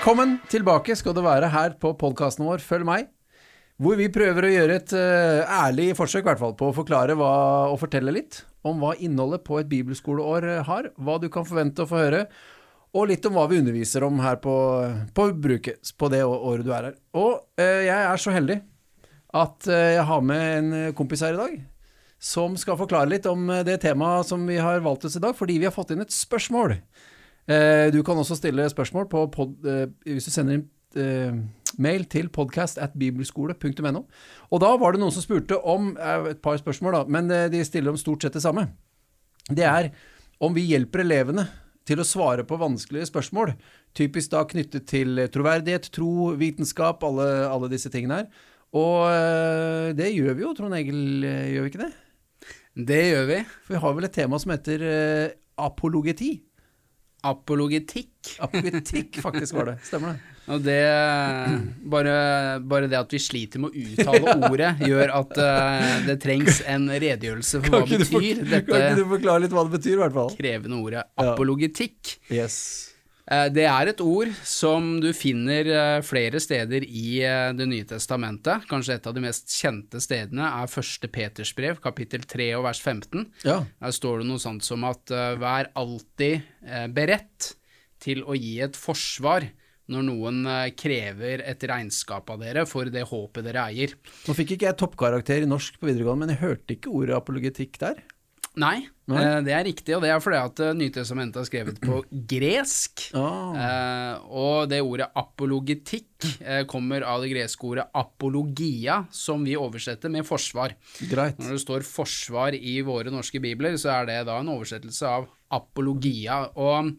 Velkommen tilbake skal du være her på podkasten vår Følg meg, hvor vi prøver å gjøre et uh, ærlig forsøk fall, på å forklare hva, og fortelle litt om hva innholdet på et bibelskoleår eh, har, hva du kan forvente å få høre, og litt om hva vi underviser om her på, på bruket på det året du er her. Og uh, jeg er så heldig at uh, jeg har med en kompis her i dag, som skal forklare litt om det temaet som vi har valgt oss i dag, fordi vi har fått inn et spørsmål. Eh, Du kan også stille spørsmål på pod, eh, hvis du sender inn eh, mail til podcast at bibelskole.no. Og da var det noen som spurte om et par spørsmål, da, men de stiller om stort sett det samme. Det er om vi hjelper elevene til å svare på vanskelige spørsmål, typisk da knyttet til troverdighet, tro, vitenskap, alle, alle disse tingene her. Og det gjør vi jo, Trond Egil, gjør vi ikke det? Det gjør vi. For vi har vel et tema som heter apologeti. Apologetikk. Apologetikk, faktisk var det. Stemmer det? Og det bare, bare det at vi sliter med å uttale ordet, gjør at uh, det trengs en redegjørelse for hva for, betyr kan ikke du forklare litt hva det betyr, i hvert fall? krevende ordet Ja. apologetikk. Yes. Eh, Det er et ord som du finner eh, flere steder i eh, Det nye testamentet. Kanskje et av de mest kjente stedene er første Peters brev, kapittel 3 og vers 15. Ja. Der står det noe sånt som at vær alltid beredt til å gi et forsvar når noen krever et regnskap av dere for det håpet dere eier. Nå fikk ikke jeg toppkarakter i norsk på videregående, men jeg hørte ikke ordet apologetikk der. Nei, Nei. eh, det er riktig, og det er fordi at eh, Nytestamentet er skrevet på gresk. Eh, og det ordet apologetikk kommer av det greske ordet apologia, som vi oversetter med forsvar. Greit. Når det står forsvar i våre norske bibler, så er det da en oversettelse av apologia. Og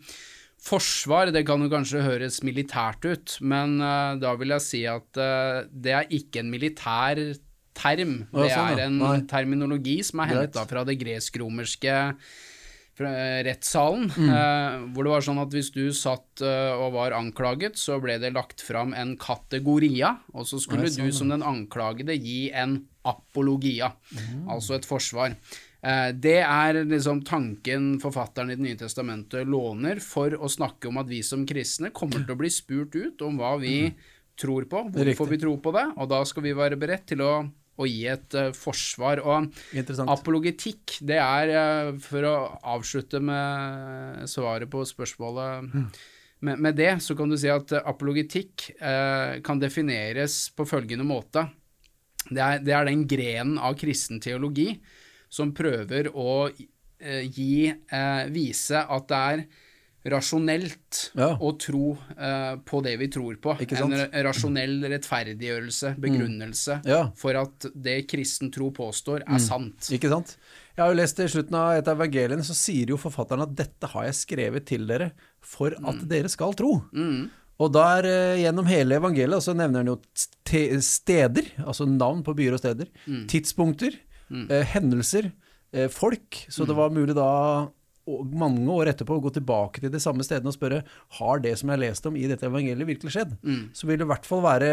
forsvar, det kan jo kanskje høres militært ut, men da vil jeg si at det er ikke en militær term. Det sånn, er en terminologi som er henta fra det gresk-romerske eh, rettssalen, Mm. eh, hvor det var sånn at hvis du satt eh, og var anklaget, så ble det lagt fram en kategoria, og så skulle sånn, du som den anklagede gi en apologia, altså et forsvar. Eh, det er liksom tanken forfatteren i Det nye testamentet låner for å snakke om at vi som kristne kommer til å bli spurt ut om hva vi tror på, hvorfor vi tror på det, og da skal vi være beredt til å, å gi et uh, forsvar. Og. Apologetikk, det er, uh, for å avslutte med svaret på spørsmålet med, med det, så kan du si at eh, apologetikk kan defineres på følgende måte. Det er, det er den grenen av kristen teologi som prøver å gi, vise at det er rasjonelt Ja. å tro uh, på det vi tror på. En rasjonell rettferdiggjørelse, begrunnelse, Ja. for at det kristen tro påstår, er sant. Ikke sant? Jeg har jo lest i slutten av et av evangeliene, så sier jo forfatteren at dette har jeg skrevet til dere for at Mm. dere skal tro. Og der eh, gjennom hele evangeliet så nevner han jo steder, altså navn på byer og steder, Mm. tidspunkter, eh, hendelser, eh, folk. Så Mm. det var mulig da mange år etterpå gå tilbake til de samme stedene og spørre har det som jeg leste om i dette evangeliet virkelig skjedd. Mm. Så vil det i hvert fall være,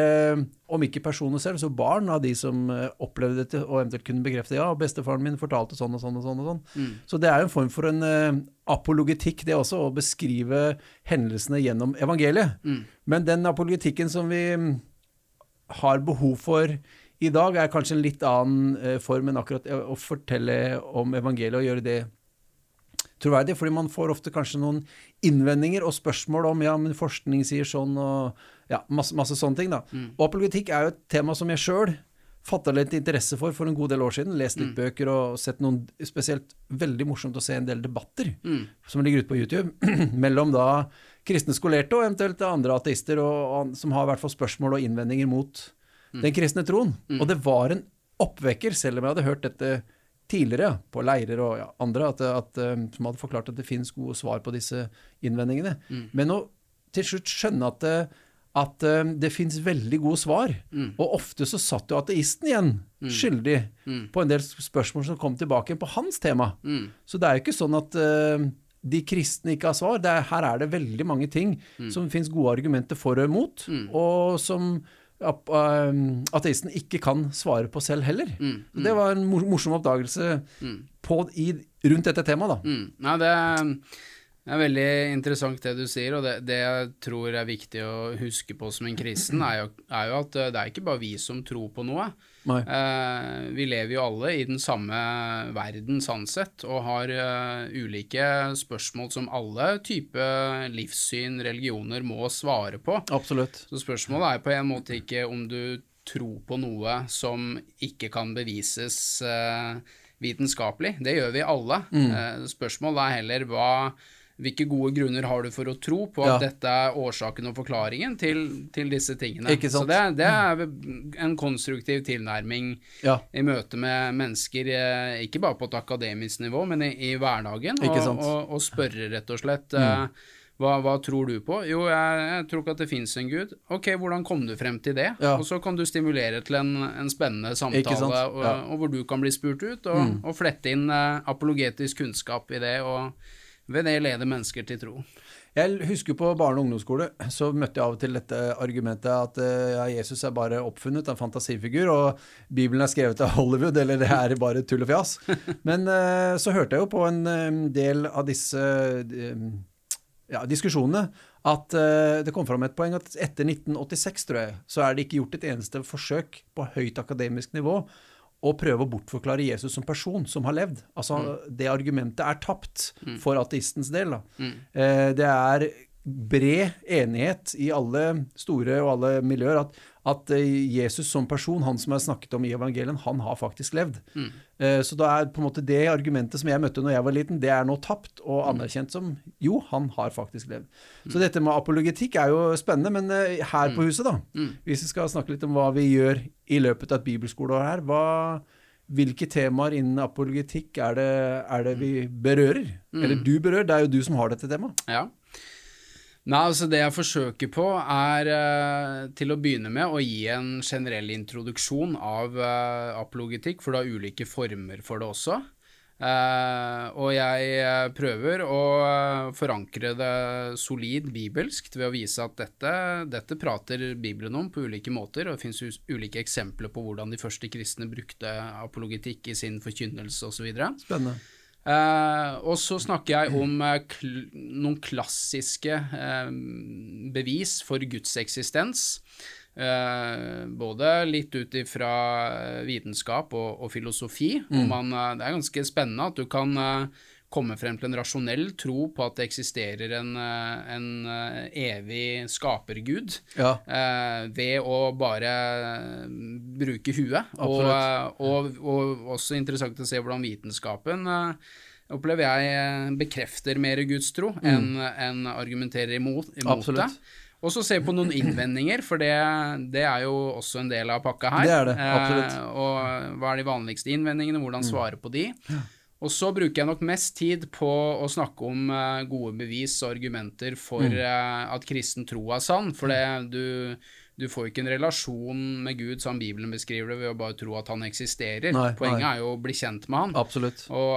om ikke personer selv, så barn av de som eh, opplevde dette og eventuelt kunne bekrefte ja, bestefaren min fortalte sånn og sånn og sånn. og sånn. Mm. Så det er jo en form for en uh, apologetikk det også, å beskrive hendelsene gjennom evangeliet. Mm. Men den apologetikken som vi mm, har behov for i dag, er kanskje en litt annen uh, form enn akkurat å fortelle om evangeliet og gjøre det troverdig, fordi man får ofte kanskje noen innvendinger og spørsmål om ja, men forskning sier sånn, og ja, masse, masse sånne ting. da. Og apologetikk er jo et tema som jeg sjøl fatta litt interesse for for en god del år siden. Lest litt bøker og sett noen spesielt veldig morsomt å se en del debatter Mm. som ligger ute på YouTube, mellom da kristne skolerte og eventuelt andre ateister og, og, som har i hvert fall spørsmål og innvendinger mot den kristne troen. Og det var en oppvekker, selv om jeg hadde hørt dette tidligere på leirer og ja, andre, at, at, eh, som hadde forklart at det finnes gode svar på disse innvendingene. Men å til slutt skjønne at, det- at eh, det finnes veldig gode svar, og ofte så satt jo ateisten igjen skyldig på en del spørsmål som kom tilbake på hans tema. Mm. Så det er jo ikke sånn at uh, de kristne ikke har svar. Er, her er det veldig mange ting som det finnes gode argumenter for og imot, og som ateisten ikke kan svare på selv heller. Så Det var en morsom oppdagelse på, i, rundt dette temaet, da. Mm. Nei, det Det er veldig interessant det du sier, og det, det jeg tror er viktig å huske på som en kristen, er jo, er jo, at det er ikke bare vi som tror på noe. Eh, vi lever jo alle i den samme verden sånn sett, og har uh, ulike spørsmål som alle type livssyn, religioner, må svare på. Absolutt. Så spørsmålet er på en måte ikke om du tror på noe som ikke kan bevises uh, vitenskapelig. Det gjør vi alle. Mm. spørsmålet er heller hva hvilke gode grunner har du for å tro på at ja. dette er årsaken og forklaringen til, til disse tingene? Så det, det, er en konstruktiv tilnærming ja. i møte med mennesker, eh, ikke bare på et akademisk nivå, men i, i hverdagen, og, og, og, spørre rett og slett mm. Eh, hva, hva, tror du på? Jo, jeg, jeg tror ikke at det fins en gud. Ok, hvordan kom du frem til det? Ja. Og så kan du stimulere til en, en spennende samtale, og, og, hvor du kan bli spurt ut, og, mm. og flette inn uh, apologetisk kunnskap i det. og ved det lede mennesker til tro. Jeg husker på barne- og ungdomsskole så møtte jeg av og til dette argumentet at eh, ja, Jesus er bare oppfunnet, en fantasifigur, og Bibelen er skrevet av Hollywood, eller det er bare tull og fjas. Men uh, så hørte jeg jo på en um, del av disse ja, diskusjonene at det kom fram et poeng at etter 1986, tror jeg, så er det ikke gjort et eneste forsøk på høyt akademisk nivå å prøve å bortforklare Jesus som person som har levd. Altså, mm. Det argumentet er tapt mm. for ateistens del. Mm. Eh, det er bred enighet i alle store og alle miljøer at at eh, Jesus som person, han som er snakket om i evangelien, han har faktisk levd. Mm. Eh, så da er på en måte det argumentet som jeg møtte når jeg var liten, det er nå tapt og mm. anerkjent som jo, han har faktisk levd. Mm. Så dette med apologetikk er jo spennende, men eh, her på mm. huset, da, mm. hvis vi skal snakke litt om hva vi gjør i løpet av et bibelskoleår her, hva, hvilke temaer innen apologetikk er det, er det vi berører? Eller du berører, det er jo du som har dette temaet. Ja. Nei, altså Det jeg forsøker på, er uh, til å begynne med å gi en generell introduksjon av uh, apologetikk, for det har ulike former for det også. Uh, og jeg prøver å forankre det solid bibelsk ved å vise at dette, dette prater Bibelen om på ulike måter, og det finnes ulike eksempler på hvordan de første kristne brukte apologetikk i sin forkynnelse osv. Spennende. Uh, og så snakker jeg om uh, kl noen klassiske uh, bevis for Guds eksistens. både litt ut ifra vitenskap og, og filosofi. Mm. Man, det er ganske spennende at du kan komme frem til en rasjonell tro på at det eksisterer en, en evig skapergud, ja. ved å bare bruke huet. Og, og, og, også interessant å se hvordan vitenskapen opplever jeg eh, bekrefter mer gudstro mm. enn en argumenterer imot, imot det. Og så se på noen innvendinger, for det, det, er jo også en del av pakka her. Det er det, absolutt. Eh, og hva er de vanligste innvendingene, hvordan mm. svare på de. Ja. Og så bruker jeg nok mest tid på å snakke om uh, gode bevis og argumenter for mm. uh, at kristen tro er sann, for det du du får ikke en relasjon med Gud som Bibelen beskriver det, ved å bare tro at han eksisterer. Nei, Poenget nei. er jo å bli kjent med han. Absolutt. Og,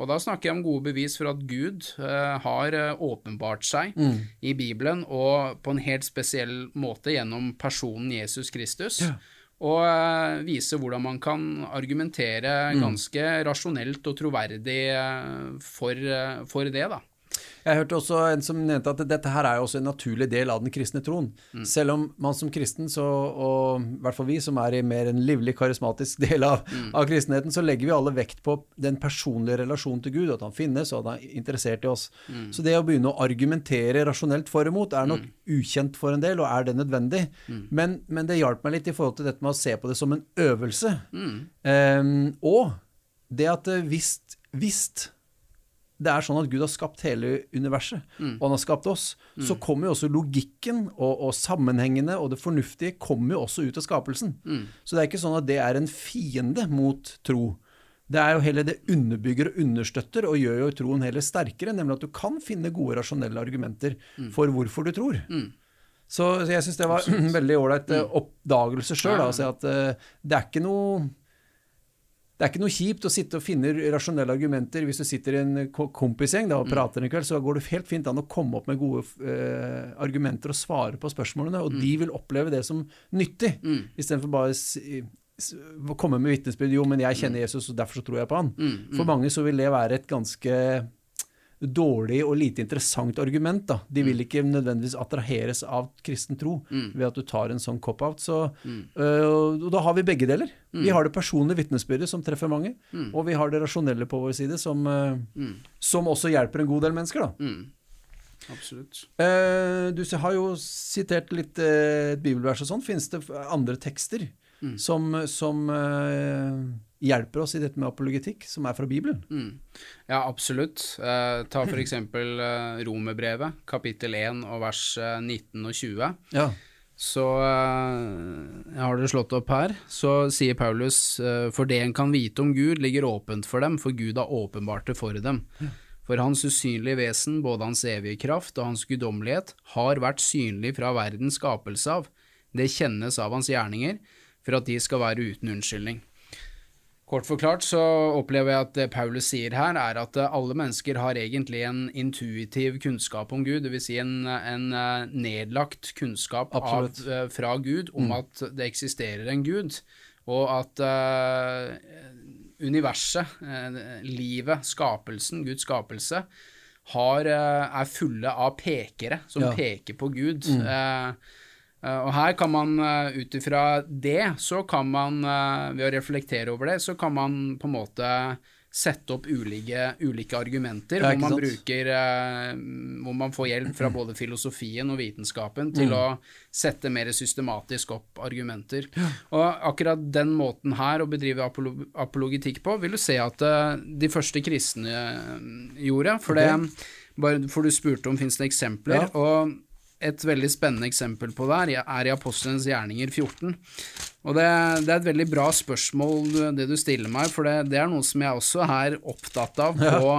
og da snakker jeg om gode bevis for at Gud uh, har åpenbart seg mm. i Bibelen, og på en helt spesiell måte gjennom personen Jesus Kristus. Ja. Og uh, vise hvordan man kan argumentere mm. ganske rasjonelt og troverdig for, for det, da. Jeg hørte også en som nevnte at dette her er jo også en naturlig del av den kristne troen. Mm. Selv om man som kristen, så, og i hvert fall vi som er i mer en livlig, karismatisk del av, mm. av, kristenheten, så legger vi alle vekt på den personlige relasjonen til Gud, at han finnes, og at han er interessert i oss. Mm. Så det å begynne å argumentere rasjonelt for og imot er nok mm. ukjent for en del, og er det nødvendig? Mm. Men, men, det hjalp meg litt i forhold til dette med å se på det som en øvelse. Um, og det at hvis, hvis det er sånn at Gud har skapt hele universet, mm. og han har skapt oss. Mm. Så kommer jo også logikken og, og, sammenhengene og det fornuftige kommer jo også ut av skapelsen. Mm. Så det er ikke sånn at det er en fiende mot tro. Det er jo heller det underbygger og understøtter og gjør jo troen heller sterkere, nemlig at du kan finne gode rasjonelle argumenter mm. for hvorfor du tror. Mm. Så jeg syns det var en veldig ålreit eh, mm. oppdagelse sjøl. å Altså at uh, det er ikke noe det er ikke noe kjipt å sitte og finne rasjonelle argumenter hvis du sitter i en kompisgjeng og mm. prater en kveld, så går det helt fint an å komme opp med gode uh, argumenter og svare på spørsmålene, og mm. de vil oppleve det som nyttig, mm. istedenfor bare å komme med vitnesbyrd jo, men jeg kjenner mm. Jesus, og derfor så tror jeg på han. Mm. For mange så vil det være et ganske dårlig og lite interessant argument. da. De vil ikke nødvendigvis attraheres av kristen tro ved at du tar en sånn cop-out. Så, øh, og da har vi begge deler. Vi har det personlige vitnesbyrdet som treffer mange, og vi har det rasjonelle på vår side som, øh, som også hjelper en god del mennesker. da. Mm. Absolutt. Uh, du har jo sitert litt uh, et bibelvers og sånn. Finnes det andre tekster som, som eh, hjelper oss i dette med apologetikk, som er fra Bibelen? Mm. Ja, absolutt. Eh, ta eksempel eh, Romerbrevet, kapittel 1 og vers eh, 19 og 20. Ja. Så eh, har det slått opp her. Så sier Paulus, eh, for det en kan vite om Gud, ligger åpent for dem, for Gud har åpenbart det for dem. For hans usynlige vesen, både hans evige kraft og hans guddommelighet, har vært synlig fra verdens skapelse av. Det kjennes av hans gjerninger, for at de skal være uten unnskyldning. Kort forklart så opplever jeg at det Paulus sier her, er at eh, alle mennesker har egentlig en intuitiv kunnskap om Gud, dvs. Si en, en eh, nedlagt kunnskap av, eh, fra Gud om at det eksisterer en Gud, og at uh, universet, uh, livet, skapelsen, Guds skapelse, har, uh, er fulle av pekere som Ja. peker på Gud. Mm. Og her kan man uh, ut ifra det, så kan man, eh, ved å reflektere over det, så kan man på en måte sette opp ulike, ulike argumenter, hvor man bruker eh, Hvor man får hjelp fra både filosofien og vitenskapen til Mm. å sette mer systematisk opp argumenter. Og akkurat den måten her å bedrive apolo apologitikk på, vil du se at eh, de første kristne eh, gjorde. For, det, bare, for du spurte om fins det eksempler. Ja. og et veldig spennende eksempel på det her er i Apostelens gjerninger 14. Og det, det er et veldig bra spørsmål det du stiller meg, for det, det er noe som jeg også er opptatt av på,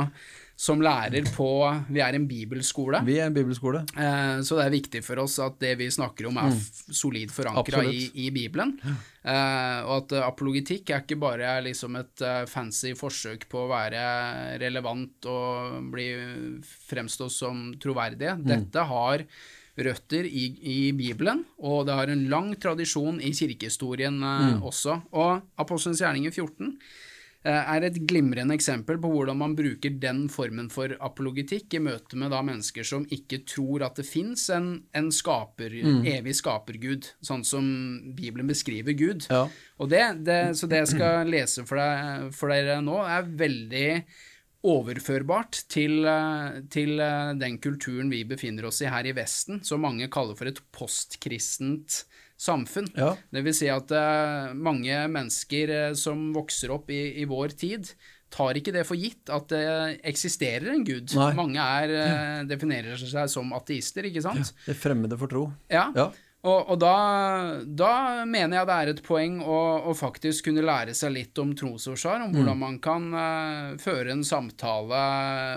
som lærer på Vi er en bibelskole. Vi er en bibelskole. Eh, Så det er viktig for oss at det vi snakker om er mm. solid forankra i. I Bibelen. Eh, og at eh, apologitikk er ikke bare liksom et eh, fancy forsøk på å være relevant og bli fremstå som troverdige. Mm. Dette har røtter i, i Bibelen, og det har en lang tradisjon i kirkehistorien eh, Mm. også. Og Apostelens gjerninger 14 eh, er et glimrende eksempel på hvordan man bruker den formen for apologitikk i møte med da mennesker som ikke tror at det fins en, en skaper, Mm. evig skapergud, sånn som Bibelen beskriver Gud. Ja. Og det, det, så det jeg skal lese for, deg, for dere nå, er veldig overførbart til, eh, til eh, den kulturen vi befinner oss i her i Vesten, som mange kaller for et postkristent samfunn. Ja. Det vil si at eh, mange mennesker som vokser opp i, i vår tid, tar ikke det for gitt at det eksisterer en gud. Nei. Mange er, ja. definerer seg som ateister, ikke sant? Det fremmede for tro. Ja. Ja. Og, og da, da mener jeg det er et poeng å, å faktisk kunne lære seg litt om trosforsvar, om hvordan man kan uh, føre en samtale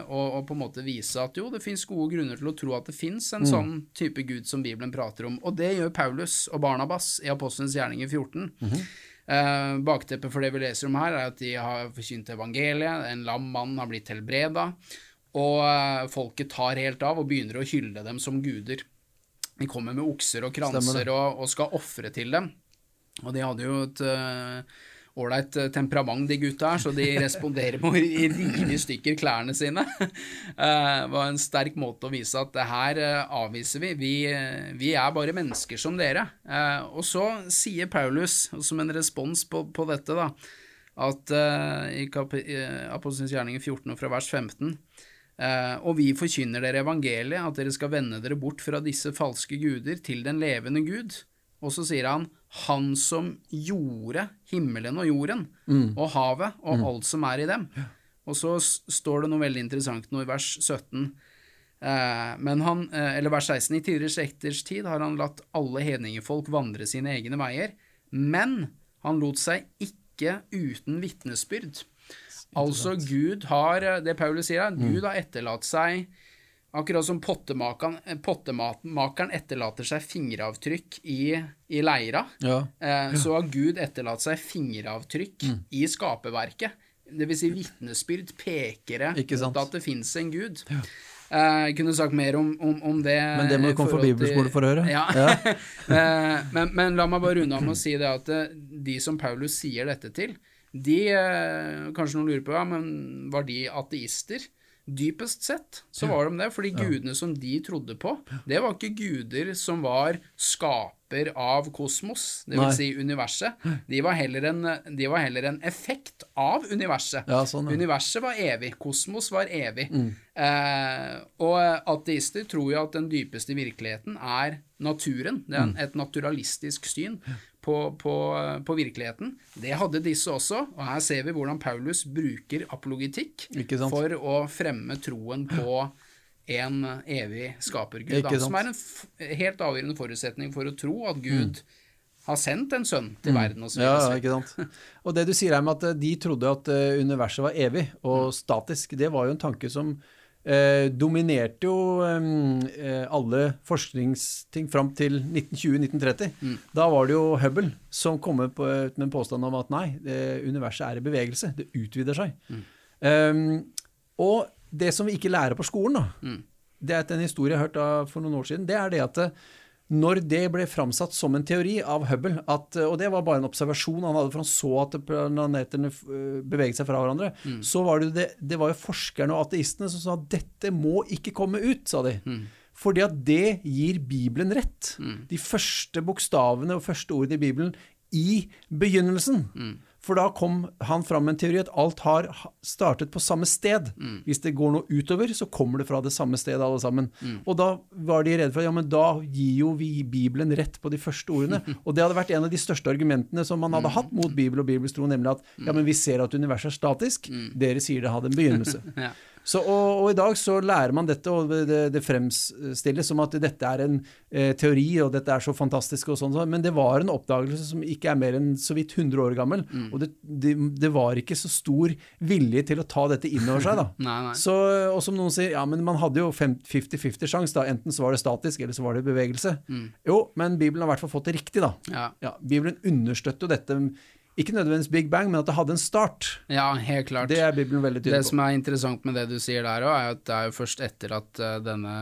og, og på en måte vise at jo, det fins gode grunner til å tro at det fins en sånn type gud som Bibelen prater om. Og det gjør Paulus og Barnabas i Apostelens gjerninger 14. Eh, bakteppet for det vi leser om her, er at de har forkynt evangeliet, en lam mann har blitt helbreda, og uh, folket tar helt av og begynner å hylle dem som guder. De kommer med okser og kranser og, og skal ofre til dem. Og de hadde jo et ålreit temperament, de gutta her, så de responderer med å rive i stykker klærne sine. Det var en sterk måte å vise at det her uh, avviser vi. Vi, eh, vi er bare mennesker som dere. Uh, Og så sier Paulus, som en respons på, på dette, da, at eh, i eh, Apostelens gjerninger 14 og fra vers 15 Eh, og vi forkynner dere evangeliet, at dere skal vende dere bort fra disse falske guder til den levende Gud. Og så sier han, Han som gjorde himmelen og jorden, og havet, og alt som er i dem. Og så står det noe veldig interessant nå i vers 17. Eh, men han, eh, eller vers 16, i tidligere slekters tid har han latt alle hedningefolk vandre sine egne veier, men han lot seg ikke uten vitnesbyrd. Altså, Gud har, eh, det Paulus sier her, Gud har etterlatt seg Akkurat som pottemakeren, eh, pottemakeren etterlater seg fingeravtrykk i, i leira, Ja. eh, så har Gud etterlatt seg fingeravtrykk i skaperverket. Det vil si vitnesbyrd, pekere mot at det fins en Gud. Eh, jeg kunne sagt mer om, om, om det Men det må du komme forhold bibelskole for å høre. Ja. Eh, men, men la meg bare runde av med å si det at eh, de som Paulus sier dette til, de eh, Kanskje noen lurer på ja, men var de ateister? Dypest sett så var de det, fordi gudene som de trodde på, det var ikke guder som var skaper av kosmos, det vil si universet. De var, en, de var heller en effekt av universet. Ja, sånn, ja. Mm. Universet var evig, kosmos var evig. Eh, og ateister tror jo at den dypeste virkeligheten er naturen. Det er Mm. et naturalistisk syn på, på, på virkeligheten. Det hadde disse også, og her ser vi hvordan Paulus bruker apologitikk for å fremme troen på en evig skapergud, da, som er en helt avgjørende forutsetning for å tro at Gud har sendt en sønn til verden Og, så Ja, ja, ikke sant. Og det du sier her med at eh, de trodde at eh, universet var evig og statisk, det var jo en tanke som eh, dominerte jo eh, alle forskningsting fram til 1920-1930. Da var det jo Hubble som kom med på- med en påstand om at nei, det, universet er i bevegelse, det utvider seg. Um, og det som vi ikke lærer på skolen, da, det er en historie jeg har hørt av for noen år siden, det er det at eh, når det ble framsatt som en teori av Hubble, at, og det var bare en observasjon han hadde, for han så at planetene eh, beveget seg fra hverandre, så var det, det, det var jo forskerne og ateistene som sa at dette må ikke komme ut, sa de. Fordi at det gir Bibelen rett. De første bokstavene og første ordet i Bibelen i begynnelsen. For da kom han fram med en teori at alt har startet på samme sted. Hvis det går noe utover, så kommer det fra det samme stedet, alle sammen. Og da var de redde for at ja, men da gir jo vi Bibelen rett på de første ordene. Og det hadde vært en av de største argumentene som man hadde hatt mot Bibel og bibelstro, nemlig at ja, men vi ser at universet er statisk, dere sier det hadde en begynnelse. Ja. Så, og, og i dag så lærer man dette, og det, det fremstilles som at dette er en eh, teori, og dette er så fantastisk og sånn, sånn, men det var en oppdagelse som ikke er mer enn så vidt 100 år gammel, og det, det, det var ikke så stor vilje til å ta dette inn over seg, da. Nei, nei. Så, og som noen sier, ja, men man hadde jo 50-50 sjanse, da. Enten så var det statisk, eller så var det bevegelse. Jo, men Bibelen har i hvert fall fått det riktig, da. Ja. Ja, Bibelen understøtter jo dette, ikke nødvendigvis Big Bang, men at det hadde en start. ja, helt klart. Det er Bibelen veldig tydelig på. Det som er interessant med det du sier der òg, er at det er jo først etter at eh, denne,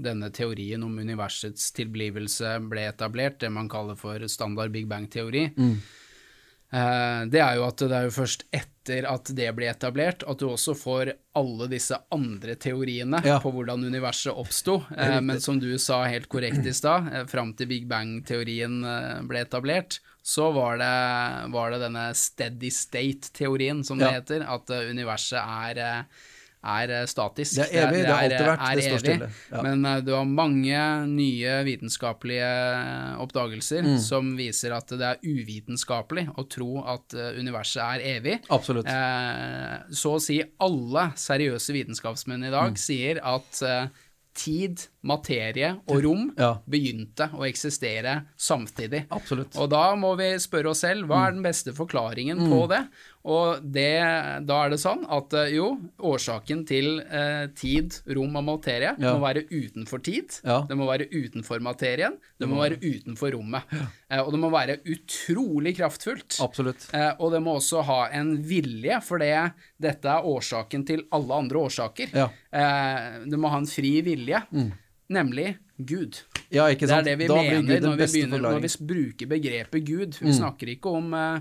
denne teorien om universets tilblivelse ble etablert, det man kaller for standard Big Bang-teori, Mm. eh, det er jo at det er jo først etter at det ble etablert, at du også får alle disse andre teoriene Ja. på hvordan universet oppsto. Eh, men som du sa helt korrekt i stad, fram til Big Bang-teorien ble etablert, så var det, var det denne steady state-teorien, som det Ja. heter, at eh, universet er, eh, er eh, statisk. Det er evig, det har alltid vært, det står stille. Ja. Men du har mange nye vitenskapelige oppdagelser Mm. som viser at det er uvitenskapelig å tro at universet er evig. Absolutt. Eh, så å si alle seriøse vitenskapsmenn i Mm. dag sier at tid, materie og rom Ja. begynte å eksistere samtidig. Absolutt. Og da må vi spørre oss selv, hva er den beste forklaringen Mm. på det? Og det, da er det sånn at eh, jo, årsaken til eh, tid, rom og materie Ja. må være utenfor tid, Ja. det må være utenfor materien, det må være utenfor rommet. Eh, og det må være utrolig kraftfullt. Absolutt. Eh, og det må også ha en vilje, for det, dette er årsaken til alle andre årsaker. Ja. Eh, det må ha en fri vilje, nemlig Gud. Ja, ikke Det er det vi da mener når vi, begynner, når vi bruker begrepet Gud. Vi snakker ikke om eh,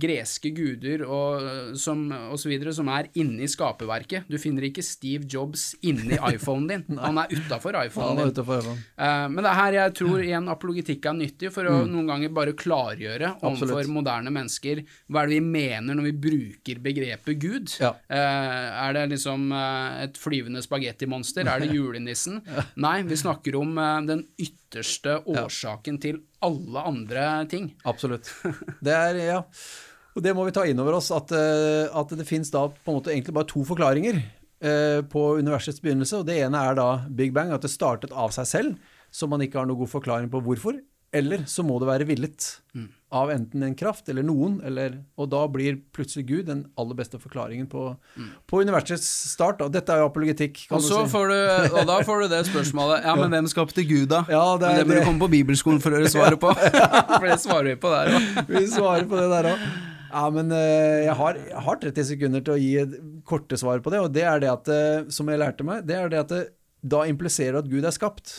greske guder og, som, og så videre, som er inni skaperverket. Du finner ikke Steve Jobs inni iPhonen din. Han er utafor iPhonen din. utenfor iPhone. Eh, men det er her jeg tror igjen apologitikk er nyttig, for å noen ganger bare klargjøre overfor Mm. Moderne mennesker hva er det vi mener når vi bruker begrepet Gud. Ja. Uh, er det liksom uh, et flyvende spagettimonster? Er det julenissen? Nei, vi snakker om den den ytterste årsaken til alle andre ting. Absolutt. Det er, ja. Og det må vi ta inn over oss, at, eh, at det finnes da på en måte egentlig bare to forklaringer eh, på universets begynnelse. Og det ene er da Big Bang, at det startet av seg selv, så man ikke har noen god forklaring på hvorfor. Eller så må det være villet av enten en kraft eller noen, eller, og da blir plutselig Gud den aller beste forklaringen på, på universets start. Og dette er jo apologetikk, kan Og, si. får du, og da får du det spørsmålet Ja, men hvem skapte Gud, da? Ja, det er det må det. du komme på bibelskolen for å svare på. for det svarer vi på der òg. Vi svarer på det der òg. Ja, men eh, jeg har, jeg har 30 sekunder til å gi et korte svar på det, og det er det at, eh, som jeg lærte meg, det er det at det, da impliserer at Gud er skapt.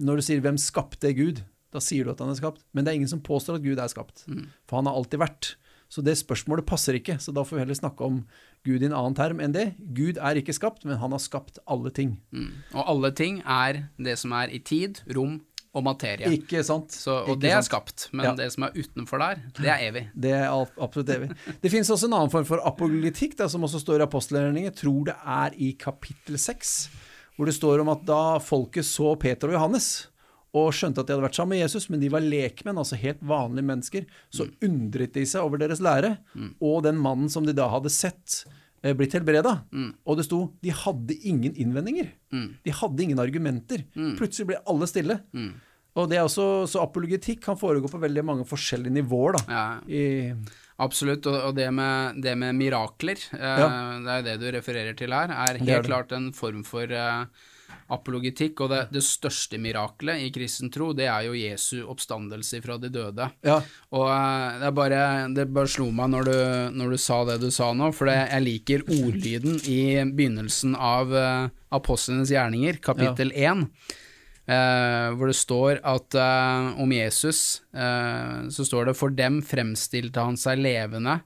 Når du sier 'hvem skapte Gud', da sier du at han er skapt, men det er ingen som påstår at Gud er skapt, for han har alltid vært. Så det spørsmålet passer ikke, så da får vi heller snakke om Gud i en annen term enn det. Gud er ikke skapt, men han har skapt alle ting. Mm. Og alle ting er det som er i tid, rom og materie. Ikke sant? Så, og Ikke det er skapt, men Ja. det som er utenfor der, det er evig. Det er absolutt evig. Det finnes også en annen form for apologetikk, da, som også står i apostelgjerningen. Tror det er i kapittel 6, hvor det står om at da folket så Peter og Johannes, og skjønte at de hadde vært sammen med Jesus, men de var lekmenn, altså helt vanlige mennesker, så undret de seg over deres lære, og den mannen som de da hadde sett eh, blitt helbreda. Og det sto de hadde ingen innvendinger. De hadde ingen argumenter. Plutselig ble alle stille. Og det er også, Så apologetikk kan foregå på veldig mange forskjellige nivåer. da. Ja, I, absolutt. Og, det, med, det med mirakler, eh, det er det du refererer til her, er helt er klart en form for eh, apologetikk. Og det, det største miraklet i kristen tro, det er jo Jesu oppstandelse fra de døde. ja, Og eh, det, bare, det bare slo meg når du, når du sa det du sa nå, for det, jeg liker ordlyden i begynnelsen av uh, Apostlenes gjerninger, kapittel 1, eh, hvor det står at eh, om Jesus, eh, så står det for dem fremstilte han seg levende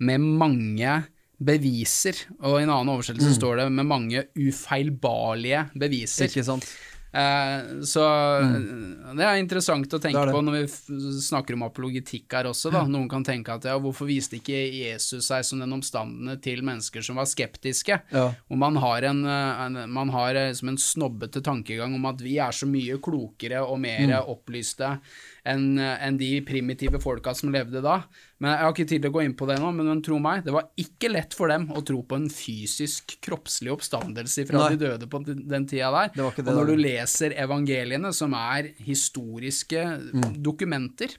med mange beviser, og i en annen oversettelse står det med mange ufeilbarlige beviser. ikke sant? Eh, så det er interessant å tenke Det det. på når vi snakker om apologetikk her også. Da. Noen kan tenke at ja, hvorfor viste ikke Jesus seg som den omstandende til mennesker som var skeptiske? Ja. Og man har, en, eh, en, man har eh, som en snobbete tankegang om at vi er så mye klokere og mer Mm. opplyste enn en de primitive folka som levde da. Men Jeg har ikke tid til å gå inn på det nå, men, men tro meg, det var ikke lett for dem å tro på en fysisk, kroppslig oppstandelse fra Nei. de døde på den, tida der. Det det og når du leser evangeliene, som er historiske Mm. dokumenter,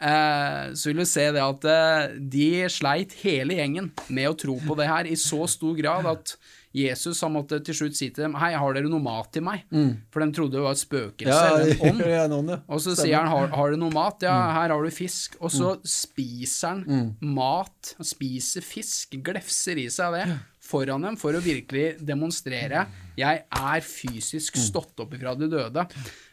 eh, så vil du se det at eh, de sleit hele gjengen med å tro på det her i så stor grad at Jesus han måtte til slutt si til dem Hei, har dere noe mat til meg? For de trodde det var et spøkelse Mm. Ja, eller en ånd. ja, noen, ja. Og så Stemmer. sier han har, har dere noe mat? Ja, Mm. her har du fisk. Og så spiser han mat, han spiser fisk, glefser i seg det foran dem for å virkelig demonstrere jeg er fysisk Mm. stått opp ifra de døde.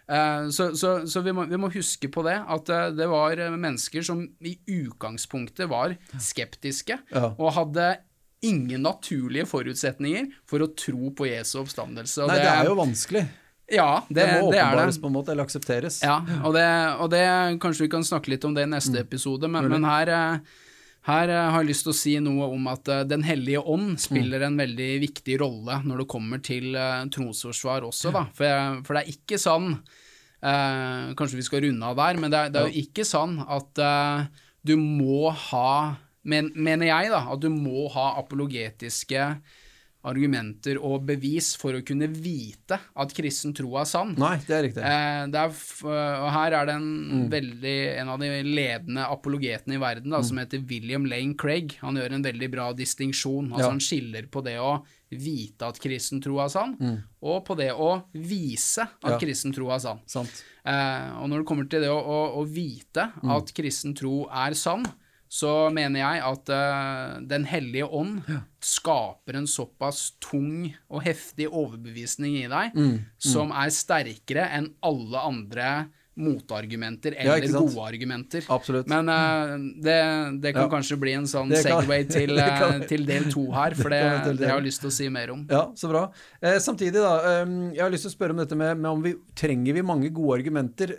Eh, Så, så, så vi, må, vi må huske på det, at eh, det var mennesker som i utgangspunktet var skeptiske og hadde ingen naturlige forutsetninger for å tro på Jesu oppstandelse. Og Nei, det er jo vanskelig. Ja, det, Det, må det. åpenbares på en måte, eller aksepteres. Ja, og det, og det Kanskje vi kan snakke litt om det i neste Mm. episode, men, men her, eh, her eh, har jeg lyst til å si noe om at eh, Den hellige ånd Mm. spiller en veldig viktig rolle når det kommer til trosforsvar også, da. For, for det er ikke sånn eh, Kanskje vi skal runde av der, men det er, det er jo ikke sånn at eh, du må ha men, Mener jeg, da, at du må ha apologetiske argumenter og bevis for å kunne vite at kristen tro er sann. Nei, det er riktig. Eh, det er og her er det en veldig En av de ledende apologetene i verden da, som heter William Lane Craig. Han gjør en veldig bra distinksjon. Altså Ja. Han skiller på det å vite at kristen tro er sann, og på det å vise at Ja. kristen tro er sann. Sant. Eh, og når det kommer til det å, å, å vite at kristen tro er sann, så mener jeg at uh, Den hellige ånd skaper en såpass tung og heftig overbevisning i deg som er sterkere enn alle andre motargumenter eller ja, gode argumenter. Absolutt. Men uh, det, det kan Ja. kanskje bli en sånn segway til, eh, til del to her, for det, Det det har jeg lyst til å si mer om. Ja, så bra. Eh, samtidig, da. Um, jeg har lyst til å spørre om dette med, med om vi trenger vi mange gode argumenter,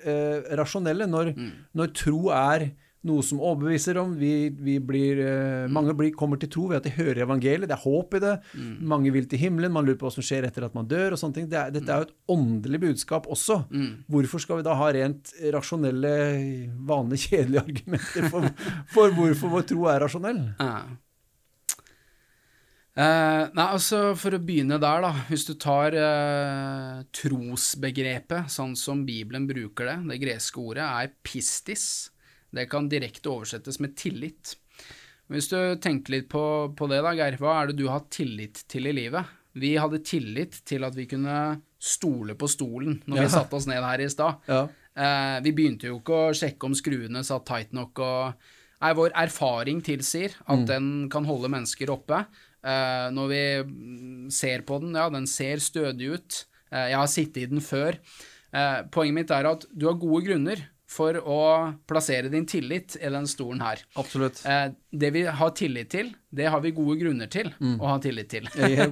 rasjonelle, når, når tro er noe som overbeviser om. Vi, vi blir, eh, Mange blir, kommer til tro ved at de hører evangeliet, det er håp i det. Mange vil til himmelen, man lurer på hva som skjer etter at man dør og sånne ting. Det er, dette er jo et åndelig budskap også. Hvorfor skal vi da ha rent rasjonelle, vanlige, kjedelige argumenter for, for hvorfor vår tro er rasjonell? Ja. Eh, nei, altså For å begynne der, da. Hvis du tar eh, trosbegrepet sånn som Bibelen bruker det, det greske ordet er pistis. Det kan direkte oversettes med tillit. Hvis du tenker litt på, på det, da, Geir, hva er det du har tillit til i livet? Vi hadde tillit til at vi kunne stole på stolen når vi Ja. satte oss ned her i stad. Ja. Eh, vi begynte jo ikke å sjekke om skruene satt tight nok, og nei, vår erfaring tilsier at den kan holde mennesker oppe. Eh, når vi mm, ser på den, ja, den ser stødig ut. Eh, jeg har sittet i den før. Eh, poenget mitt er at du har gode grunner for å plassere din tillit i den stolen her. Absolutt. Eh, det vi har tillit til, det har vi gode grunner til å ha tillit til. Eh,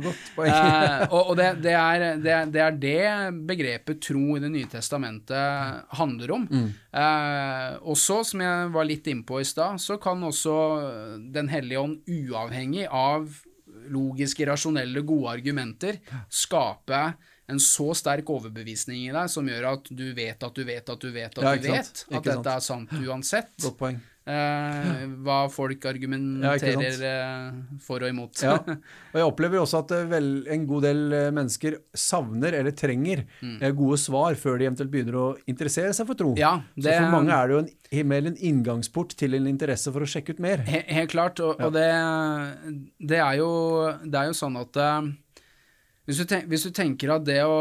og og det, det, er, det, det er det begrepet tro i Det nye testamentet handler om. Eh, også, som jeg var litt innpå i stad, så kan også Den hellige ånd, uavhengig av logiske, rasjonelle, gode argumenter, skape en så sterk overbevisning i deg som gjør at du vet at du vet at du vet at Ja, du vet at dette er sant uansett. Godt poeng. Eh, hva folk argumenterer ja, eh, for og imot. Ja. Og jeg opplever også at eh, vel, en god del eh, mennesker savner eller trenger mm. gode svar før de eventuelt begynner å interessere seg for tro. Ja, Så for mange er det jo en, mer en inngangsport til en interesse for å sjekke ut mer. Helt, Helt klart, og, og det, det, er jo, det er jo sånn at hvis du, ten, hvis du tenker at det å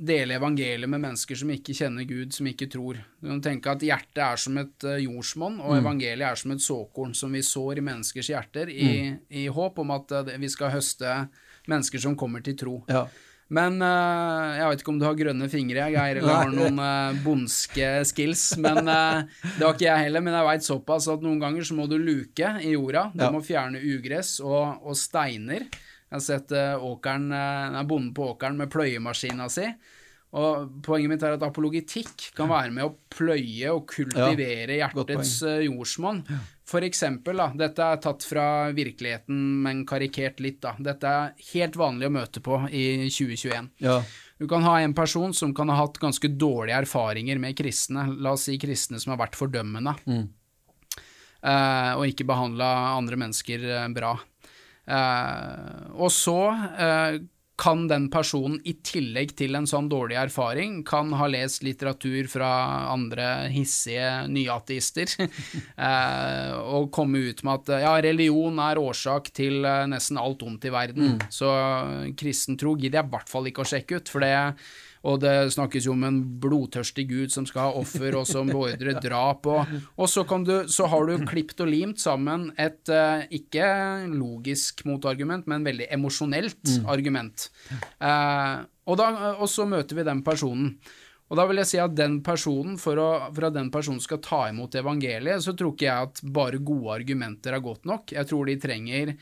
dele evangeliet med mennesker som ikke kjenner Gud, som ikke tror Du kan tenke at hjertet er som et eh, jordsmonn, og evangeliet er som et såkorn som vi sår i menneskers hjerter, i, i håp om at eh, vi skal høste mennesker som kommer til tro. Ja. Men uh, jeg vet ikke om du har grønne fingre, Geir, eller har noen uh, bondske skills. Men uh, Det har ikke jeg heller, men jeg veit såpass at noen ganger så må du luke i jorda. Du Ja. må fjerne ugress og, og steiner. Jeg har sett eh, åkeren, eh, nei, bonden på åkeren med pløyemaskina si. Og Poenget mitt er at apologitikk kan være med å pløye og kultivere ja, hjertets eh, jordsmonn. For eksempel, da, dette er tatt fra virkeligheten, men karikert litt. da. Dette er helt vanlig å møte på i 2021. Ja. Du kan ha en person som kan ha hatt ganske dårlige erfaringer med kristne, la oss si kristne som har vært fordømmende, mm. og ikke behandla andre mennesker eh, bra. Eh, og så eh, kan den personen i tillegg til en sånn dårlig erfaring, kan ha lest litteratur fra andre hissige nyaateister, eh, og komme ut med at ja, religion er årsak til nesten alt ondt i verden, så kristen tro gidder jeg i hvert fall ikke å sjekke ut, for det og det snakkes jo om en blodtørstig gud som skal ha offer, og som beordrer drap. Og, og så, kan du, så har du klipt og limt sammen et uh, ikke logisk motargument, men veldig emosjonelt argument. Uh, og, da, og så møter vi den personen. Og da vil jeg si at den personen, for, å, for at den personen skal ta imot evangeliet, så tror ikke jeg at bare gode argumenter er godt nok. Jeg tror de trenger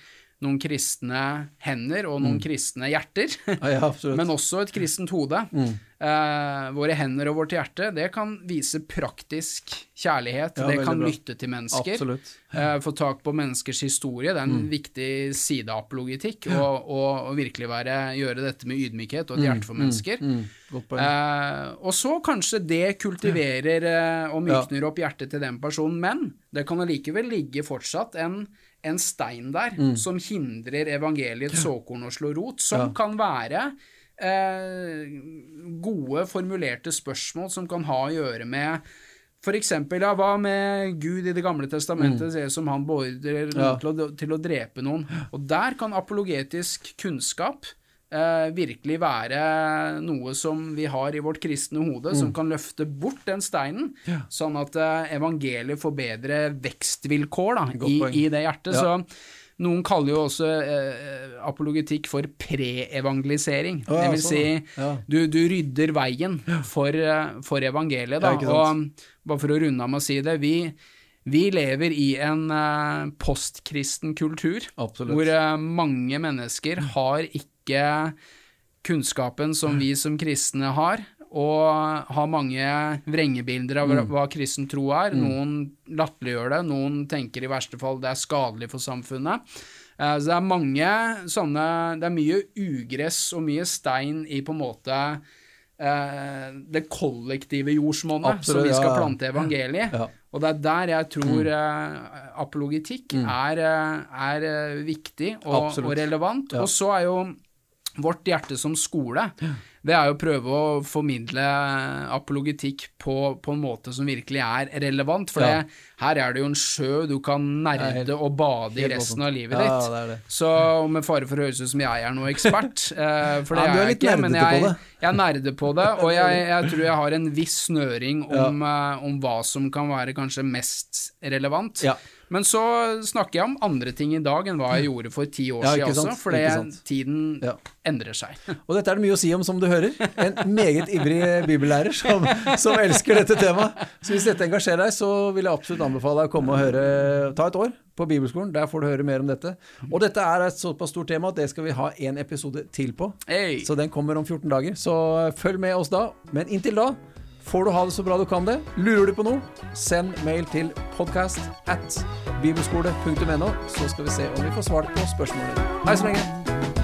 noen kristne hender og noen kristne hjerter. Ja. Men også et kristent hode. Eh, våre hender og vårt hjerte, det kan vise praktisk kjærlighet. Ja, det kan bra. lytte til mennesker. Eh, få tak på menneskers historie. Det er en viktig side ja. Og, og, og virkelig være, gjøre dette med ydmykhet og et hjerte for mennesker. Mm, godt poeng. Eh, og så kanskje det kultiverer eh, og mykner opp hjertet til den personen, men det kan allikevel ligge fortsatt en, en stein der Mm. som hindrer evangeliets såkorn å slå rot, som kan være eh, gode formulerte spørsmål som kan ha å gjøre med for eksempel, ja, hva med Gud i Det gamle testamentet, mm. som han beordrer. Ja. til, å, til å drepe noen. Og der kan apologetisk kunnskap virkelig være noe som vi har i vårt kristne hode, Mm. som kan løfte bort den steinen, sånn at eh, evangeliet får bedre vekstvilkår da, i, i det hjertet. Ja. Så noen kaller jo også eh, apologetikk for pre-evangelisering. Å, ja, det vil sånn, si, ja. du, du rydder veien for, eh, for evangeliet. Da. Ja, og bare for å runde av med å si det, vi, vi lever i en uh, postkristen kultur, Absolutt. hvor uh, mange mennesker har ikke kunnskapen som vi som kristne har, og har mange vrengebilder av Mm. hva kristen tro er. Noen latterliggjør det, noen tenker i verste fall det er skadelig for samfunnet. Eh, Så det er mange sånne Det er mye ugress og mye stein i på en måte eh, det kollektive jordsmonnet som vi skal plante evangeliet. Ja. Og det er der jeg tror mm. apologitikk er, eh, er eh, viktig og, og relevant. Ja. Og så er jo vårt hjerte som skole, det er jo å prøve å formidle apologitikk på, på en måte som virkelig er relevant. For Ja. det, her er det jo en sjø du kan nerde og bade i resten av livet Ja, ditt. det det. Så med fare for å høres ut som jeg er noe ekspert, eh, for det Ja, er jeg ikke, men jeg. Jeg nerder på det, og jeg, jeg tror jeg har en viss snøring om, eh, om hva som kan være kanskje mest relevant. Ja. Men så snakker jeg om andre ting i dag enn hva jeg gjorde for ti år Ja, siden også, fordi tiden Ja. endrer seg. Og dette er det mye å si om, som du hører. En meget ivrig bibellærer som, som elsker dette temaet. Så hvis dette engasjerer deg, så vil jeg absolutt anbefale deg å komme og høre Ta et år på bibelskolen, der får du høre mer om dette. Og dette er et såpass stort tema at det skal vi ha en episode til på. Hey. Så den kommer om 14 dager. Så følg med oss da. Men inntil da får du ha det så bra du kan det. Lurer du på noe, send mail til podcast at bibelskole.no, så skal vi se om vi får svart på spørsmålene. Hei så lenge.